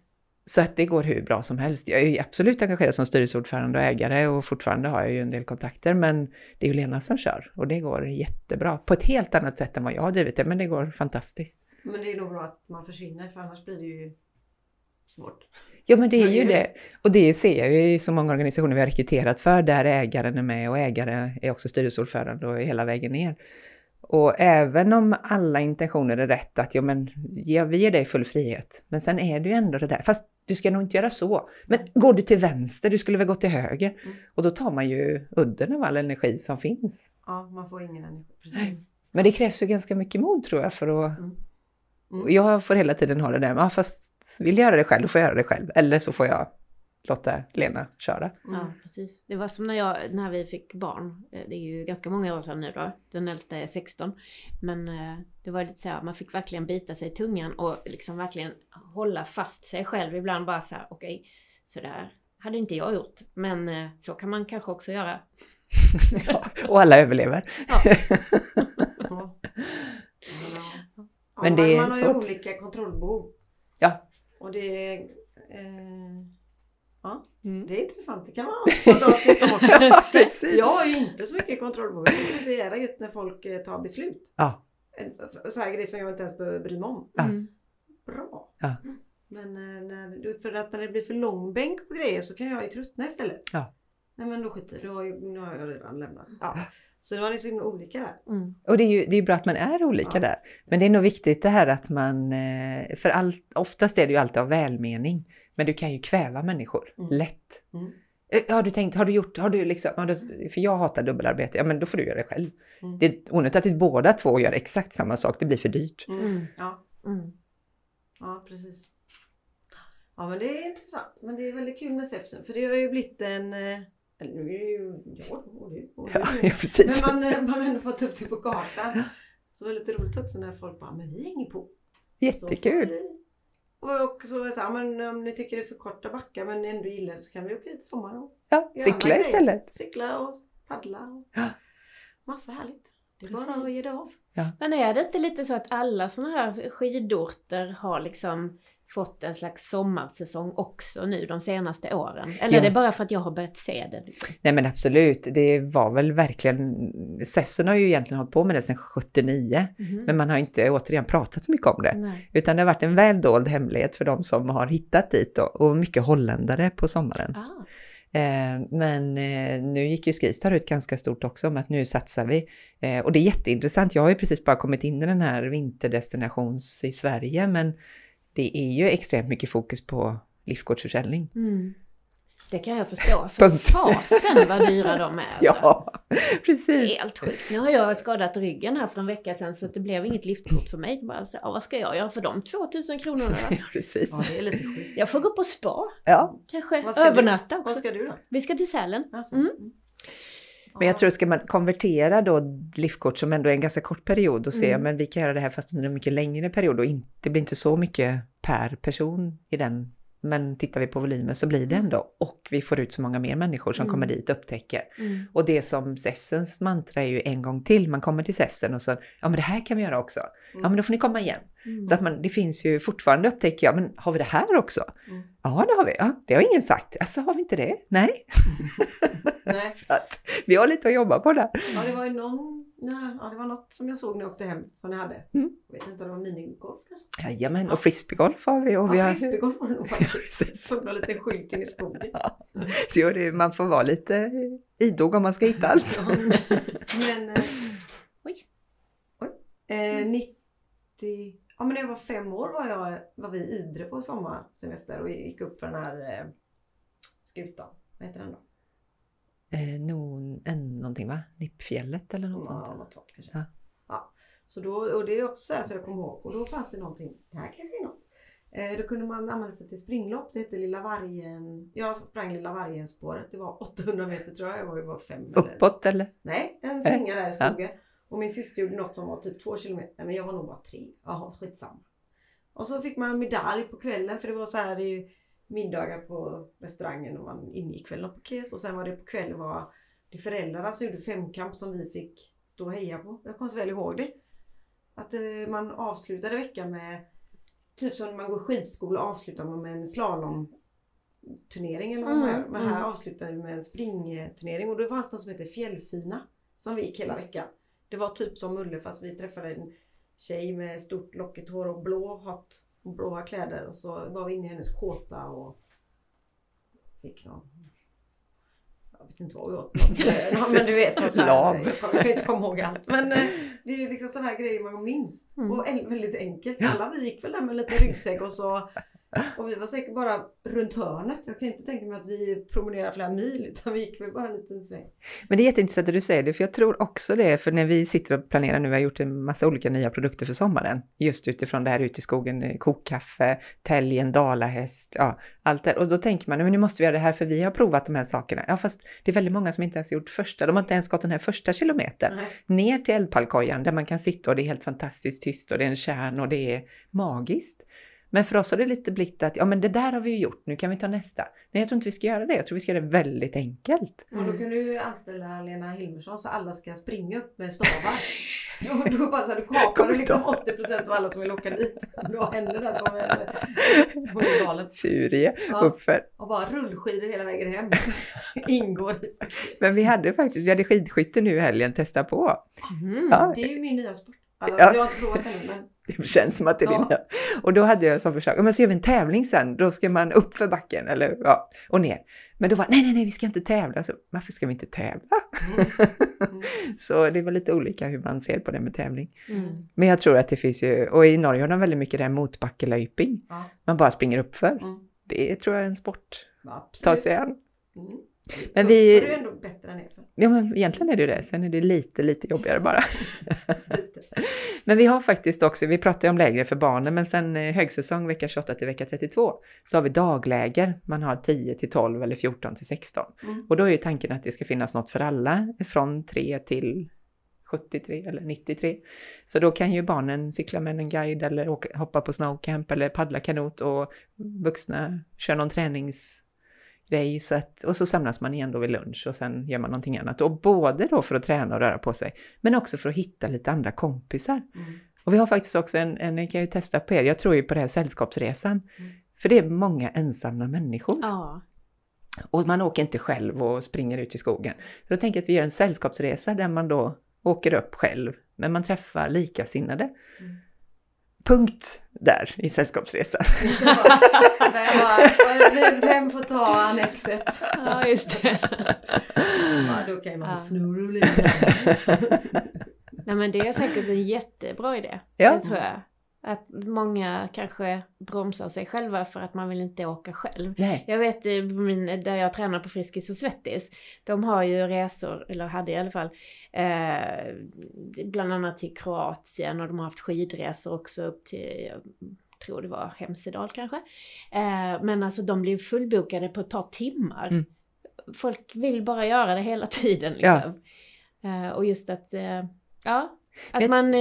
Speaker 3: Så att det går hur bra som helst. Jag är ju absolut engagerad som styrelseordförande och ägare och fortfarande har jag ju en del kontakter men det är ju Lena som kör och det går jättebra. På ett helt annat sätt än vad jag har drivit det men det går fantastiskt.
Speaker 1: Men det är nog bra att man försvinner för annars blir det ju svårt.
Speaker 3: Ja men det är ju
Speaker 1: det.
Speaker 3: Och det ser jag ju i så många organisationer vi har rekryterat för där ägaren är med och ägare är också styrelseordförande och hela vägen ner. Och även om alla intentioner är rätt att ja men ja, vi ger dig full frihet. Men sen är det ju ändå det där, fast du ska nog inte göra så. Men går du till vänster, du skulle väl gå till höger.
Speaker 1: Mm.
Speaker 3: Och då tar man ju udden av all energi som finns.
Speaker 1: Ja, man får ingen energi. Precis.
Speaker 3: Men det krävs ju ganska mycket mod tror jag för att...
Speaker 1: Mm.
Speaker 3: Och Jag får hela tiden ha det där, ja fast vill jag göra det själv, då får jag göra det själv. Eller så får jag låta Lena köra.
Speaker 1: Mm.
Speaker 2: Ja, precis. Det var som när, jag, när vi fick barn. Eh, Det är ju ganska många år sedan nu då. Den äldsta är 16. Men eh, det var lite så här, man fick verkligen bita sig i tungan och liksom verkligen hålla fast sig själv. Ibland bara så här, okej, så där hade inte jag gjort. Men eh, så kan man kanske också göra.
Speaker 3: Ja, och alla överlever.
Speaker 1: Ja. Ja.
Speaker 3: Men
Speaker 1: man,
Speaker 3: det är
Speaker 1: man har ju olika kontrollbehov.
Speaker 3: Ja.
Speaker 1: Och det är... Eh, ja,
Speaker 2: Mm.
Speaker 1: det är intressant. Det kan man ha avsnitt om också. Jag har ju inte så mycket kontrollbehov. Jag tycker det är så jävla just när folk eh, tar beslut.
Speaker 3: Ja.
Speaker 1: Så här grejer som jag inte ens behöver bry mig om.
Speaker 3: Ja.
Speaker 2: Mm.
Speaker 1: Bra.
Speaker 3: Ja.
Speaker 1: Men eh, när, för att när det blir för lång bänk på grejer så kan jag ju tröttna istället.
Speaker 3: Ja.
Speaker 1: Nej men då skiter jag. Nu har jag redan lämnat. Ja. Så man är så himla olika där.
Speaker 2: Mm.
Speaker 3: Och det är ju det är bra att man är olika
Speaker 1: Ja.
Speaker 3: där. Men det är nog viktigt det här att man, eh, för allt, oftast är det ju alltid av välmening. Men du kan ju kväva människor
Speaker 1: Mm.
Speaker 3: lätt.
Speaker 1: Mm.
Speaker 3: Eh, Har du tänkt, har du gjort, har du liksom, har du, för jag hatar dubbelarbete, ja men då får du göra det själv.
Speaker 1: Mm.
Speaker 3: Det är onödigt att båda två gör exakt samma sak, det blir för dyrt.
Speaker 1: Mm.
Speaker 2: Mm.
Speaker 1: Ja.
Speaker 2: Mm.
Speaker 1: Ja, precis. Ja, men det är intressant. Men det är väldigt kul med Säfsen. För det har ju blivit en... Eller nu är det ju jag och du och du.
Speaker 3: Ja, ja precis.
Speaker 1: Men man, eh, man har ändå fått upp det på kartan. Så det är lite roligt också när folk bara, men vi hänger på.
Speaker 3: Jättekul.
Speaker 1: Och så, så här, men om ni tycker det är för korta backar men ändå gillar det så kan vi åka dit i sommar och
Speaker 3: Ja, cykla istället.
Speaker 1: cykla och paddla. Och
Speaker 3: Ja.
Speaker 1: Massa härligt. Det är bara att ge det av.
Speaker 2: Men är det inte lite så att alla sådana här skidorter har liksom fått en slags sommarsäsong också nu de senaste åren? Eller
Speaker 3: Ja.
Speaker 2: är det bara för att jag har börjat se det? Liksom?
Speaker 3: Nej men absolut, det var väl verkligen, SEFSen har ju egentligen hållit på med det sedan 79,
Speaker 2: Mhm.
Speaker 3: men man har inte återigen pratat så mycket om det.
Speaker 2: Nej.
Speaker 3: Utan det har varit en väl dold hemlighet för de som har hittat dit då, och mycket holländare på sommaren.
Speaker 2: Ah.
Speaker 3: Eh, men eh, nu gick ju Skistar ut ganska stort också om att nu satsar vi. Eh, och det är jätteintressant, jag har ju precis bara kommit in i den här vinterdestinations i Sverige, men det är ju extremt mycket fokus på liftkortsförsäljning.
Speaker 2: Mm. Det kan jag förstå. För
Speaker 3: Punkt.
Speaker 2: fasen vad dyra de är. Alltså.
Speaker 3: Ja, precis.
Speaker 2: Helt sjukt. Nu har jag skadat ryggen här för en vecka sedan så det blev inget liftkort för mig. Bara så, ja, vad ska jag göra för de 2000 kronorna då?
Speaker 3: Ja, precis.
Speaker 1: Ja, det är lite sjukt.
Speaker 2: Jag får gå på spa.
Speaker 3: Ja,
Speaker 2: Kanske
Speaker 1: Vad du-
Speaker 2: övernatta
Speaker 1: Vad
Speaker 2: också.
Speaker 1: ska du då?
Speaker 2: Vi ska till Sälen.
Speaker 1: Alltså.
Speaker 2: Mm.
Speaker 3: Men jag tror ska man konvertera då liftkort som ändå är en ganska kort period och se,
Speaker 2: Mm.
Speaker 3: men vi kan göra det här fast under en mycket längre period och inte, det blir inte så mycket per person i den. Men tittar vi på volymen så blir det ändå och vi får ut så många mer människor som
Speaker 2: Mm.
Speaker 3: kommer dit och upptäcker.
Speaker 2: Mm.
Speaker 3: Och det som SEFSens mantra är ju en gång till, man kommer till SEFSen och så, ja men det här kan vi göra också. Ja men då får ni komma igen.
Speaker 2: Mm.
Speaker 3: Så att man, det finns ju fortfarande upptäcker jag, men har vi det här också?
Speaker 1: Mm.
Speaker 3: Ja det har vi, ja, det har ingen sagt. Alltså har vi inte det? Nej.
Speaker 1: Nej.
Speaker 3: Så att vi har lite att jobba på där.
Speaker 1: Ja, det var ju någon, nej, ja, det var något som jag såg när jag åkte hem som ni hade.
Speaker 3: Mm.
Speaker 1: Jag vet inte om det var minigolf kanske?
Speaker 3: Jajamän, och frisbeegolf har vi. Och vi
Speaker 1: Ja,
Speaker 3: har,
Speaker 1: frisbeegolf var det nog faktiskt. Såg någon liten skylt in i skogen.
Speaker 3: Jo, det, man får vara lite idog om man ska hitta allt.
Speaker 1: Ja. Men... Eh,
Speaker 2: Oj.
Speaker 1: Oj. Eh, 90... Ja men när jag var fem år var, jag, var vi i Idre på sommarsemester och gick upp för den här eh, skutan. Vad heter den då?
Speaker 3: Eh, no, en, någonting va? Nippfjället eller något
Speaker 1: Ja,
Speaker 3: sånt?
Speaker 1: något sånt kanske.
Speaker 3: Ja.
Speaker 1: Ja. Så då, och det är också så här så jag kommer ihåg. Och då fanns det någonting. Det här kanske är något. Eh, då kunde man använda sig till springlopp. Det hette Lilla Vargen. Jag sprang Lilla Vargen-spåret. Det var 800 meter tror jag. Jag var ju bara fem.
Speaker 3: Uppåt eller?
Speaker 1: Nej, en slinga där i skogen. Och min syster gjorde något som var typ två kilometer. Men jag var nog bara tre. Jaha, skitsamma. Och så fick man en medalj på kvällen. För det var så här, det är ju middagar på restaurangen och man ingick väl något paket. Och sen var det på kvällen var det föräldrarna som gjorde femkamp som vi fick stå och heja på. Jag kommer så väl ihåg det. Att eh, man avslutade veckan med Typ som när man går skidskola avslutar man med en slalomturnering eller vad man
Speaker 2: Mm,
Speaker 1: gör. Men här
Speaker 2: mm.
Speaker 1: avslutade vi med en springturnering och då fanns det något som heter Fjällfina. Som vi gick hela veckan. Det var typ som Mulle fast vi träffade en tjej med stort lockigt hår och blå hatt och blåa kläder och så var vi inne i hennes kåta och fick någon jag vet inte vad vi åt. ja, men du vet, så här, jag kan inte komma ihåg allt. Men eh, det är liksom sådana här grejer man minns.
Speaker 2: Mm.
Speaker 1: Och en, väldigt enkelt. Alla vi gick väl där med en liten ryggsäck och så och vi var säkert bara runt hörnet. Jag kan inte tänka mig att vi promenerade flera mil utan vi gick väl bara en liten sväng.
Speaker 3: Men det är jätteintressant att du säger det, för jag tror också det, för när vi sitter och planerar nu, vi har gjort en massa olika nya produkter för sommaren, just utifrån det här ute i skogen, eh, kokkaffe, täljen, dalahäst, ja, allt det. Och då tänker man, men nu måste vi göra det här för vi har provat de här sakerna. Ja, fast det är väldigt många som inte ens gjort första, de har inte ens gått den här första kilometern.
Speaker 1: Nej.
Speaker 3: Ner till eldpallkojan där man kan sitta och det är helt fantastiskt tyst och det är en kärn och det är magiskt. Men för oss har det lite blivit att, ja men det där har vi ju gjort, nu kan vi ta nästa. Nej, jag tror inte vi ska göra det, jag tror vi ska göra det väldigt enkelt.
Speaker 1: Och då kan du anställa Lena Hilmersson så alla ska springa upp med stavar. Då, då bara så här, du kapar du liksom
Speaker 3: inte
Speaker 1: 80% av alla som vill åka dit. Du har henne där som är galen.
Speaker 3: Furie
Speaker 1: Ja.
Speaker 3: uppför.
Speaker 1: Och bara rullskidor hela vägen hem. Ingår.
Speaker 3: Men vi hade faktiskt, vi hade skidskytte nu i helgen, testa på.
Speaker 2: Mm.
Speaker 3: Ja.
Speaker 1: Det är ju min nya sport. Alltså,
Speaker 3: Ja.
Speaker 1: Jag har inte provat ännu men
Speaker 3: Det känns som att det är
Speaker 1: Ja.
Speaker 3: Och då hade jag som förslag, men så gör vi en tävling sen, då ska man upp för backen eller ja, och ner. Men då var nej, nej, nej, vi ska inte tävla. Så, varför ska vi inte tävla?
Speaker 1: Mm. Mm.
Speaker 3: Så det var lite olika hur man ser på det med tävling.
Speaker 2: Mm.
Speaker 3: Men jag tror att det finns ju, och i Norge har de väldigt mycket det här motbackelöjping.
Speaker 1: Ja.
Speaker 3: Man bara springer upp för.
Speaker 1: Mm.
Speaker 3: Det tror jag är en sport. Ta sig an.
Speaker 1: Mm.
Speaker 3: Men vi-
Speaker 1: är ändå bättre än.
Speaker 3: Ja, men egentligen är det ju det. Sen är det lite, lite jobbigare bara. Men vi har faktiskt också, vi pratar ju om läger för barnen, men sen eh, högsäsong vecka 28 till vecka 32 så har vi dagläger. Man har 10 till 12 eller 14 till 16.
Speaker 1: Mm.
Speaker 3: Och då är ju tanken att det ska finnas något för alla från 3 till 73 eller 93. Så då kan ju barnen cykla med en guide eller åka, hoppa på snowcamp eller paddla kanot och vuxna kör någon grej. Så att, och så samlas man igen då vid lunch och sen gör man någonting annat. Och både då för att träna och röra på sig, men också för att hitta lite andra kompisar.
Speaker 1: Mm.
Speaker 3: Och vi har faktiskt också en, en ni kan ju testa på er, jag tror ju på det här sällskapsresan.
Speaker 1: Mm.
Speaker 3: För det är många ensamma människor.
Speaker 2: Ja.
Speaker 3: Och man åker inte själv och springer ut i skogen. Så då tänker jag att vi gör en sällskapsresa där man då åker upp själv, men man träffar likasinnade.
Speaker 1: Mm.
Speaker 3: Punkt där i sällskapsresan.
Speaker 1: Vem, får ta annexet?
Speaker 2: ja, just det.
Speaker 1: Ja, då kan man
Speaker 2: Ja.
Speaker 1: snurra lite.
Speaker 2: Nej men det är säkert en jättebra idé.
Speaker 3: Ja.
Speaker 2: Det tror jag. Att många kanske bromsar sig själva för att man vill inte åka själv.
Speaker 3: Nej.
Speaker 2: Jag vet eh, min, där jag tränar på Friskis och Svettis. De har ju resor, eller hade i alla fall, eh, bland annat till Kroatien och de har haft skidresor också upp till, jag tror det var Hemsedal kanske. Eh, men alltså de blir fullbokade på ett par timmar.
Speaker 3: Mm.
Speaker 2: Folk vill bara göra det hela tiden liksom. Eh, och just att, eh, ja, att
Speaker 3: Vet-
Speaker 2: man...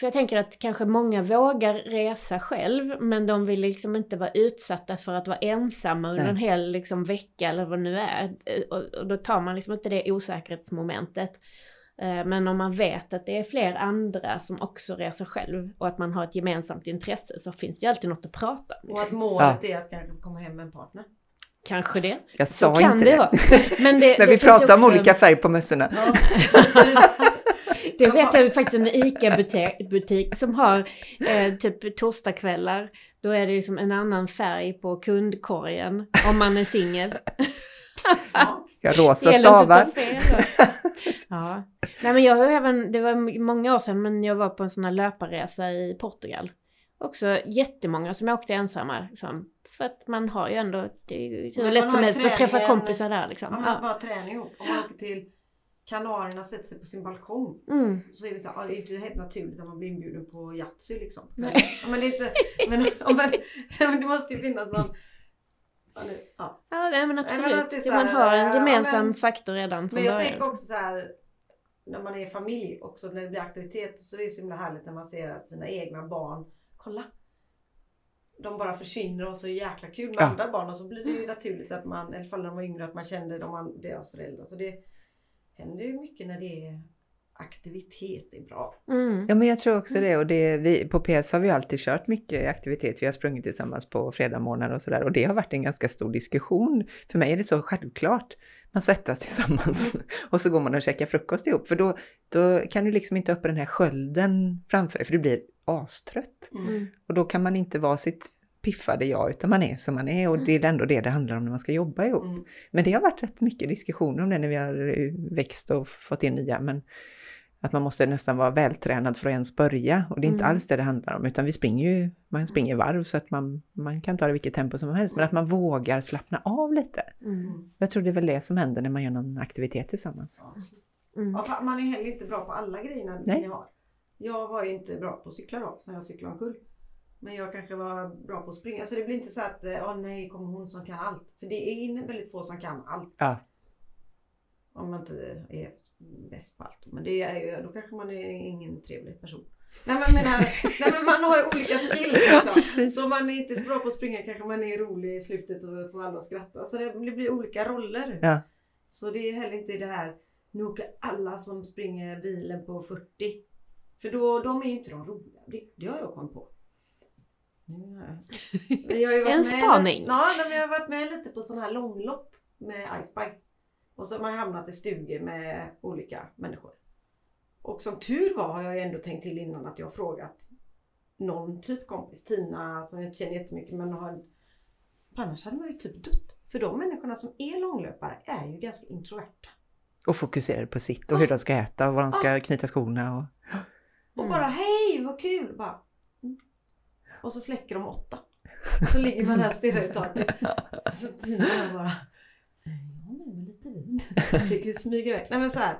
Speaker 2: För jag tänker att kanske många vågar resa själv, men de vill liksom inte vara utsatta för att vara ensamma under
Speaker 3: Nej.
Speaker 2: en hel liksom, vecka eller vad det nu är. Eh, Och, och då tar man liksom inte det osäkerhetsmomentet. Eh, Men om man vet att det är fler andra som också reser själv och att man har ett gemensamt intresse så finns det ju alltid något att prata om.
Speaker 1: Och att målet är att kanske komma hem med en partner.
Speaker 2: Kanske det.
Speaker 3: Jag
Speaker 2: Så
Speaker 3: sa
Speaker 2: kan
Speaker 3: inte
Speaker 2: det
Speaker 3: det.
Speaker 2: vara. Men det, det
Speaker 3: vi pratar om olika färg på mössorna.
Speaker 1: Ja,
Speaker 2: Det vet jag faktiskt en ICA-butik butik som har eh, typ torsdagskvällar. Då är det liksom en annan färg på kundkorgen om man är singel.
Speaker 1: ja.
Speaker 3: Jag har rosa stavar.
Speaker 2: Ja. Nej men jag har även, det var många år sedan, men jag var på en sån här löparresa i Portugal. Också jättemånga som åkte ensamma. Liksom. För att man har ju ändå, det är ju hur lätt
Speaker 1: man
Speaker 2: som
Speaker 1: har
Speaker 2: helst att träffa kompisar där liksom.
Speaker 1: Om man
Speaker 2: Ja.
Speaker 1: bara tränar ihop. Man åker till Kanarierna sätter sig på sin balkong.
Speaker 2: Mm.
Speaker 1: Så är det, så, här, ja, det är inte helt naturligt att man blir inbjuden på Yatzy liksom.
Speaker 2: Nej.
Speaker 1: Ja, men det är inte, men, men det måste ju finnas någon, ja, nu, ja.
Speaker 2: Ja, nej, men
Speaker 1: men
Speaker 2: absolut.
Speaker 1: att det är så
Speaker 2: man
Speaker 1: här,
Speaker 2: har en
Speaker 1: ja,
Speaker 2: gemensam
Speaker 1: men-
Speaker 2: faktor redan från
Speaker 1: Men jag
Speaker 2: början.
Speaker 1: tänker också så här när man är familj också när det blir aktivitet så är det så himla härligt när man ser att sina egna barn, kolla. De bara försvinner och har så jäkla kul med
Speaker 3: Ja.
Speaker 1: andra barn och så blir det ju naturligt att man, i alla fall när de var yngre, att man kände de, deras föräldrar. Så det händer ju mycket när det är aktivitet, är bra.
Speaker 2: Mm.
Speaker 3: Ja, men jag tror också det. Och det vi, på PS har vi alltid kört mycket aktivitet. Vi har sprungit tillsammans på fredagsmorgnar och sådär. Och det har varit en ganska stor diskussion. För mig är det så självklart. Man svettas tillsammans och så går man och käkar frukost ihop. För då, då kan du liksom inte öppna den här skölden framför dig, för du blir astrött.
Speaker 2: Mm.
Speaker 3: Och då kan man inte vara sitt piffade jag, utan man är som man är. Och det är ändå det det handlar om när man ska jobba ihop.
Speaker 1: Mm.
Speaker 3: Men det har varit rätt mycket diskussioner om det när vi har eh, växt och fått in nya. Men att man måste nästan vara vältränad för att ens börja. Och det är inte
Speaker 2: Mm.
Speaker 3: alls det det handlar om. Utan vi springer ju, man springer varv så att man, man kan ta det i vilket tempo som helst. Men att man vågar slappna av lite.
Speaker 2: Mm.
Speaker 3: Jag tror det är väl det som händer när man gör någon aktivitet tillsammans.
Speaker 2: Mm.
Speaker 1: Ja, man är heller inte bra på alla grejerna
Speaker 3: Nej.
Speaker 1: ni har. Jag var ju inte bra på att cykla då, sen jag cyklade omkull. Men jag kanske var bra på att springa. Så det blir inte så att, eh, åh nej, kommer hon som kan allt. För det är väldigt få som kan allt.
Speaker 3: Ja.
Speaker 1: Om man inte är bäst på allt. Men det är då kanske man är ingen trevlig person. Nej men, menar, nej, men man har ju olika skills också.
Speaker 3: Precis.
Speaker 1: Så om man är inte så bra på att springa kanske man är rolig i slutet och får alla att skratta. Så det blir olika roller.
Speaker 3: Ja.
Speaker 1: Så det är heller inte det här, nu åker alla som springer bilen på 40. För då, de är ju inte de roliga. Det, det har jag kommit på. Varit
Speaker 2: En
Speaker 1: med-
Speaker 2: spaning.
Speaker 1: Ja, nej, men jag har varit med lite på sådana här långlopp med Icebike. Och så har man hamnat i stugor med olika människor. Och som tur var har jag ändå tänkt till innan att jag har frågat någon typ kompis, Tina som jag inte känner jättemycket men har Annars hade man ju typ dött. För de människorna som är långlöpare är ju ganska introverta.
Speaker 3: Och fokuserar på sitt och hur de ska äta och var de ska knyta skorna. Och...
Speaker 1: Och
Speaker 2: Mm.
Speaker 1: bara hej vad kul! Bara, mm. Och så släcker de åtta. Och så ligger man där och stirrar i taket. Så Tina bara "Eh, Ja nu med lite vin. Fick vi smyga iväg. Nej men så här.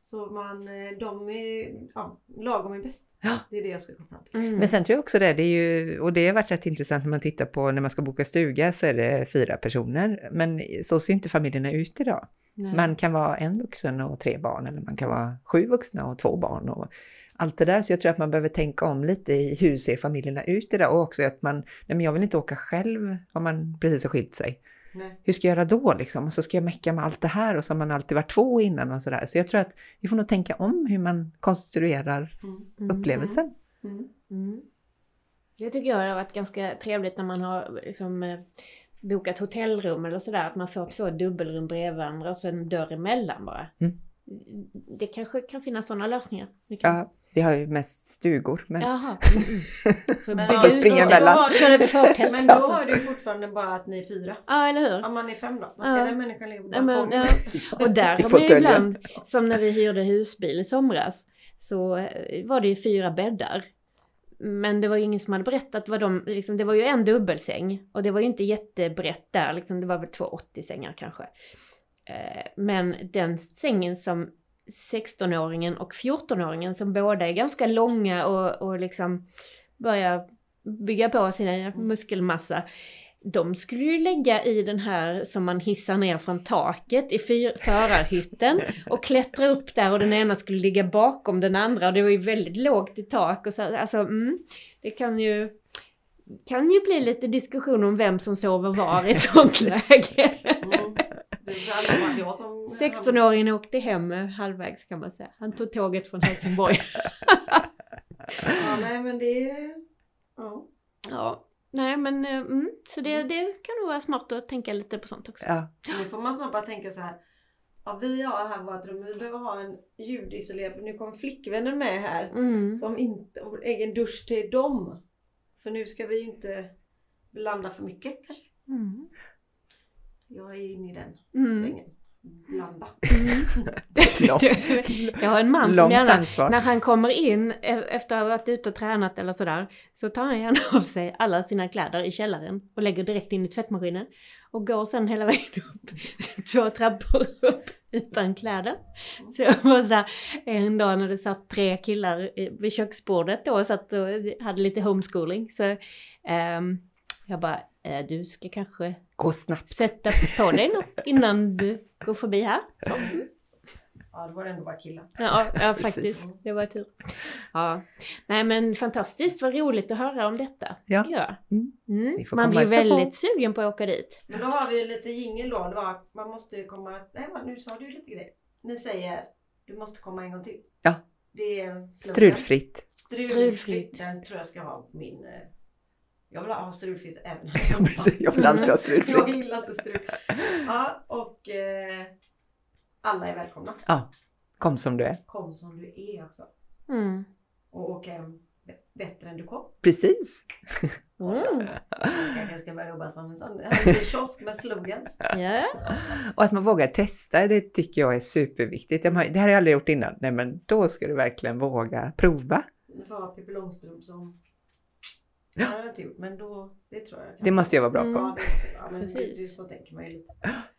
Speaker 1: Så man, eh, de är, ja, lagom är bäst.
Speaker 3: Ja.
Speaker 1: Det är det jag ska komma fram till.
Speaker 2: Mm.
Speaker 3: Men sen tror jag också det, det är ju, och det har varit rätt intressant när man tittar på när man ska boka stuga så är det fyra personer. Men så ser inte familjerna ut idag.
Speaker 2: Nej.
Speaker 3: Man kan vara en vuxen och tre barn eller man kan vara sju vuxna och två barn. Och allt det där. Så jag tror att man behöver tänka om lite i hur ser familjerna ut idag och också att man, nej men jag vill inte åka själv om man precis har skilt sig.
Speaker 1: Nej.
Speaker 3: hur ska jag göra då liksom? Och så ska jag mecka med allt det här och så har man alltid varit två innan och sådär. Så jag tror att vi får nog tänka om hur man konstruerar
Speaker 1: Mm.
Speaker 3: upplevelsen.
Speaker 1: Mm.
Speaker 2: Mm. Det tycker jag har varit ganska trevligt när man har liksom, eh, bokat hotellrum eller sådär. Att man får två dubbelrum bredvid varandra och så en dörr emellan bara.
Speaker 3: Mm.
Speaker 2: Det kanske kan finnas sådana lösningar. Kan...
Speaker 3: Ja, vi har ju mest stugor. Men...
Speaker 2: Jaha. Får
Speaker 1: Men
Speaker 3: springa
Speaker 2: förtält.
Speaker 1: Men då har du ju fortfarande bara att ni är fyra.
Speaker 2: Ja, eller hur?
Speaker 1: Om man är fem då? Vad ska
Speaker 2: Ja.
Speaker 1: den människan på
Speaker 2: Ja, men, ja. Och där har man ju
Speaker 3: fåtöljen.
Speaker 2: ibland, som när vi hyrde husbil i somras, så eh, var det ju fyra bäddar. Men det var ju ingen som hade berättat vad de, liksom, det var ju en dubbelsäng och det var ju inte jättebrett där, liksom, det var väl två 80-sängar kanske. Eh, Men den sängen som 16-åringen och 14-åringen som båda är ganska långa och, och liksom börjar bygga på sin muskelmassa. De skulle ju lägga i den här som man hissar ner från taket i fyr- förarhytten och klättra upp där och den ena skulle ligga bakom den andra och det var ju väldigt lågt i tak och så, alltså mm, det kan ju kan ju bli lite diskussion om vem som sover var i ett sånt läge.
Speaker 1: Mm. Det är aldrig varit jag som...
Speaker 2: 16-åringen åkte hem halvvägs kan man säga. Han tog tåget från Helsingborg.
Speaker 1: Ja, nej men det är... Ja.
Speaker 2: Ja, nej men eh, mm, så det, det kan nog vara smart att tänka lite på sånt också.
Speaker 3: Ja,
Speaker 1: Nu får man snart bara tänka så här. Ja, vi har här vårt rum, vi behöver ha en ljudisolerad. Nu kommer flickvännen med här.
Speaker 2: Mm.
Speaker 1: Som inte, och egen dusch till dem. För nu ska vi ju inte blanda för mycket kanske.
Speaker 2: Mm.
Speaker 1: Jag är inne i den
Speaker 2: Mm.
Speaker 1: svängen. Blanda.
Speaker 3: långt,
Speaker 2: Jag har en man som
Speaker 3: långt
Speaker 2: gärna,
Speaker 3: ansvar.
Speaker 2: när han kommer in e- efter att ha varit ute och tränat eller sådär, så tar han gärna av sig alla sina kläder i källaren och lägger direkt in i tvättmaskinen. Och går sen hela vägen upp, två trappor upp utan kläder. Så jag var så här, en dag när det satt tre killar i- vid köksbordet då och satt och hade lite homeschooling. Så ehm, jag bara, du ska kanske
Speaker 3: Gå snabbt.
Speaker 2: sätta på dig något innan du går förbi här. Så.
Speaker 1: Ja, det var ändå bara killar.
Speaker 2: Ja, ja
Speaker 3: Precis.
Speaker 2: faktiskt. Det var tur. Ja. Nej men fantastiskt, vad roligt att höra om detta.
Speaker 3: Ja.
Speaker 2: tycker jag.
Speaker 3: Mm.
Speaker 2: Mm. Man blir
Speaker 3: hälsa på.
Speaker 2: väldigt sugen på att åka dit.
Speaker 1: Men då har vi lite jingel då. Det var, man måste ju komma... Nej, nu sa du lite grejer. Ni säger du måste komma en gång till.
Speaker 3: Ja.
Speaker 1: Det är.
Speaker 3: Strulfritt.
Speaker 1: Strulfritt.
Speaker 2: Strulfritt.
Speaker 1: Den tror jag ska ha min... Jag vill ha strulfritt även
Speaker 3: Ja,
Speaker 1: här.
Speaker 3: precis. Jag vill alltid ha
Speaker 1: Jag
Speaker 3: strulfritt.
Speaker 1: gillar inte strul. Ja, och eh, alla är välkomna.
Speaker 3: Ja, kom som du är.
Speaker 1: Kom som du är också.
Speaker 2: Mm.
Speaker 1: Och åk hem bättre än du kom.
Speaker 3: Precis.
Speaker 2: Mm.
Speaker 1: Kanske ska börja jobba som en sån en kiosk med slogans.
Speaker 2: Ja.
Speaker 3: Och att man vågar testa, det tycker jag är superviktigt. Jag Det här har jag aldrig gjort innan. Nej, men då ska du verkligen våga prova.
Speaker 1: Det var Pippi Långstrump som... Det har jag inte gjort men då, det tror jag.
Speaker 3: Det måste jag vara bra
Speaker 2: Mm.
Speaker 3: på.
Speaker 1: Ja, det måste jag. Ja, men
Speaker 2: Precis.
Speaker 1: det, så tänker man ju lite.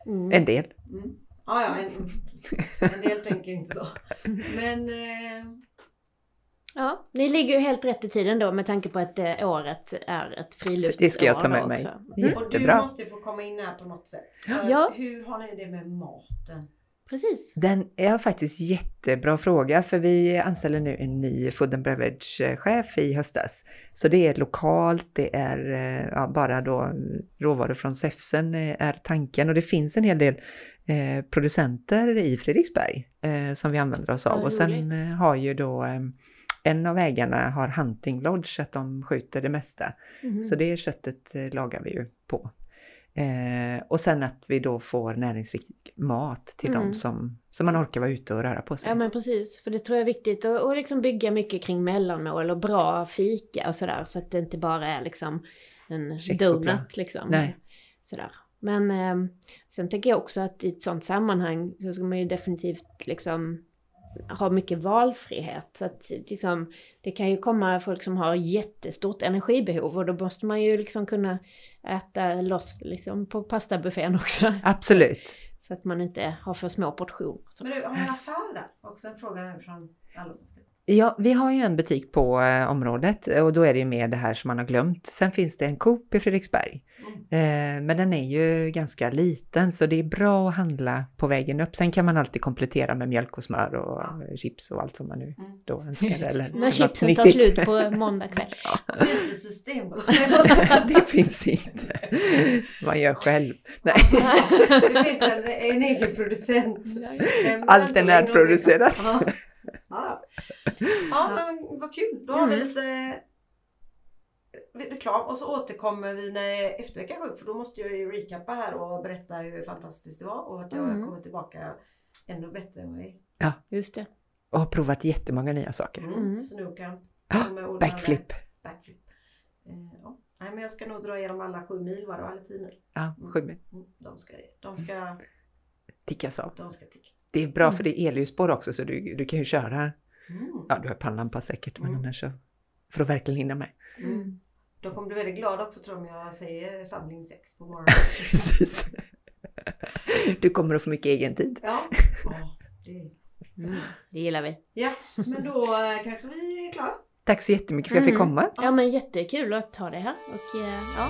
Speaker 2: Mm.
Speaker 3: En del.
Speaker 1: Mm. Ja, ja, en, en del tänker inte så. Men eh,
Speaker 2: ja, ni ligger ju helt rätt i tiden då med tanke på att eh, året är ett friluftsår.
Speaker 3: Det ska jag ta med mig.
Speaker 2: också.
Speaker 1: och du måste ju få komma in här på något sätt.
Speaker 2: Ja.
Speaker 1: Hur har ni det med maten?
Speaker 2: Precis.
Speaker 3: Den är faktiskt jättebra fråga för vi anställer nu en ny food and beverage-chef i höstas. Så det är lokalt, det är eh, ja, bara då råvaror från Säfsen eh, är tanken och det finns en hel del eh, producenter i Fredriksberg eh, som vi använder oss av.
Speaker 2: Vad
Speaker 3: och sen eh, har ju då eh, en av ägarna har hunting lodge att de skjuter det mesta.
Speaker 2: Mhm.
Speaker 3: Så det köttet lagar vi ju på. Eh, och sen att vi då får näringsrik mat till
Speaker 2: Mm.
Speaker 3: dem som, som man orkar vara ute och röra på sig.
Speaker 2: Ja men precis, för det tror jag är viktigt att och liksom bygga mycket kring mellanmål och bra fika och sådär så att det inte bara är liksom en donut liksom.
Speaker 3: Nej.
Speaker 2: Sådär. Men eh, sen tänker jag också att i ett sånt sammanhang så ska man ju definitivt liksom ha mycket valfrihet. Så att liksom, det kan ju komma folk som har jättestort energibehov och då måste man ju liksom kunna äta loss liksom på pastabuffén också.
Speaker 3: Absolut.
Speaker 2: Så att man inte har för små portioner.
Speaker 1: Men du, har ni en affär där? Också en fråga från alla som ska
Speaker 3: Ja, vi har ju en butik på eh, området och då är det ju med det här som man har glömt. Sen finns det en Coop i Fredriksberg. Eh, men den är ju ganska liten så det är bra att handla på vägen upp. Sen kan man alltid komplettera med mjölk och smör och
Speaker 1: Ja.
Speaker 3: chips och allt vad man nu
Speaker 1: Mm.
Speaker 3: då önskar. Eller
Speaker 2: När chipsen tar
Speaker 3: nyttigt.
Speaker 2: slut på måndag kväll.
Speaker 1: Finns det Systembolaget?
Speaker 3: det finns inte. Man gör själv. Nej,
Speaker 1: det finns en, en egen producent. En
Speaker 3: allt är närproducerat.
Speaker 1: Ja. Ja. ja, men vad kul. Då har vi
Speaker 3: Mm.
Speaker 1: lite reklam och så återkommer vi när efter vecka sju för då måste jag ju recappa här och berätta hur fantastiskt det var och att jag
Speaker 2: Mm.
Speaker 1: kommer tillbaka ännu bättre än vad jag är.
Speaker 2: Just det.
Speaker 3: Och har provat jättemånga nya saker.
Speaker 1: Mm.
Speaker 2: Mm.
Speaker 1: Snookan. Med ordnade-
Speaker 3: Backflip.
Speaker 1: Backflip. Eh, ja. Nej men jag ska nog dra igenom alla sju mil var det eller tio mil.
Speaker 3: Ja, sju mil.
Speaker 1: Mm. De ska, de ska,
Speaker 3: Tickas av.
Speaker 1: de ska ticka.
Speaker 3: Det är bra för det är elljusspår också så du, du kan ju köra.
Speaker 1: Mm.
Speaker 3: Ja, du har pannlampa säkert men
Speaker 1: Mm.
Speaker 3: annars så. För att verkligen hinna med.
Speaker 1: Mm. De kommer bli väldigt glada också tror jag om jag säger samling sex på morgonen.
Speaker 3: Precis. Du kommer att få mycket egen tid.
Speaker 1: ja. Det...
Speaker 2: Mm, det gillar vi.
Speaker 1: ja, men då eh, kanske vi är klara.
Speaker 3: Tack så jättemycket för att jag fick
Speaker 2: Mm.
Speaker 3: komma.
Speaker 2: Ja men jättekul att ha dig här. Och eh, ja,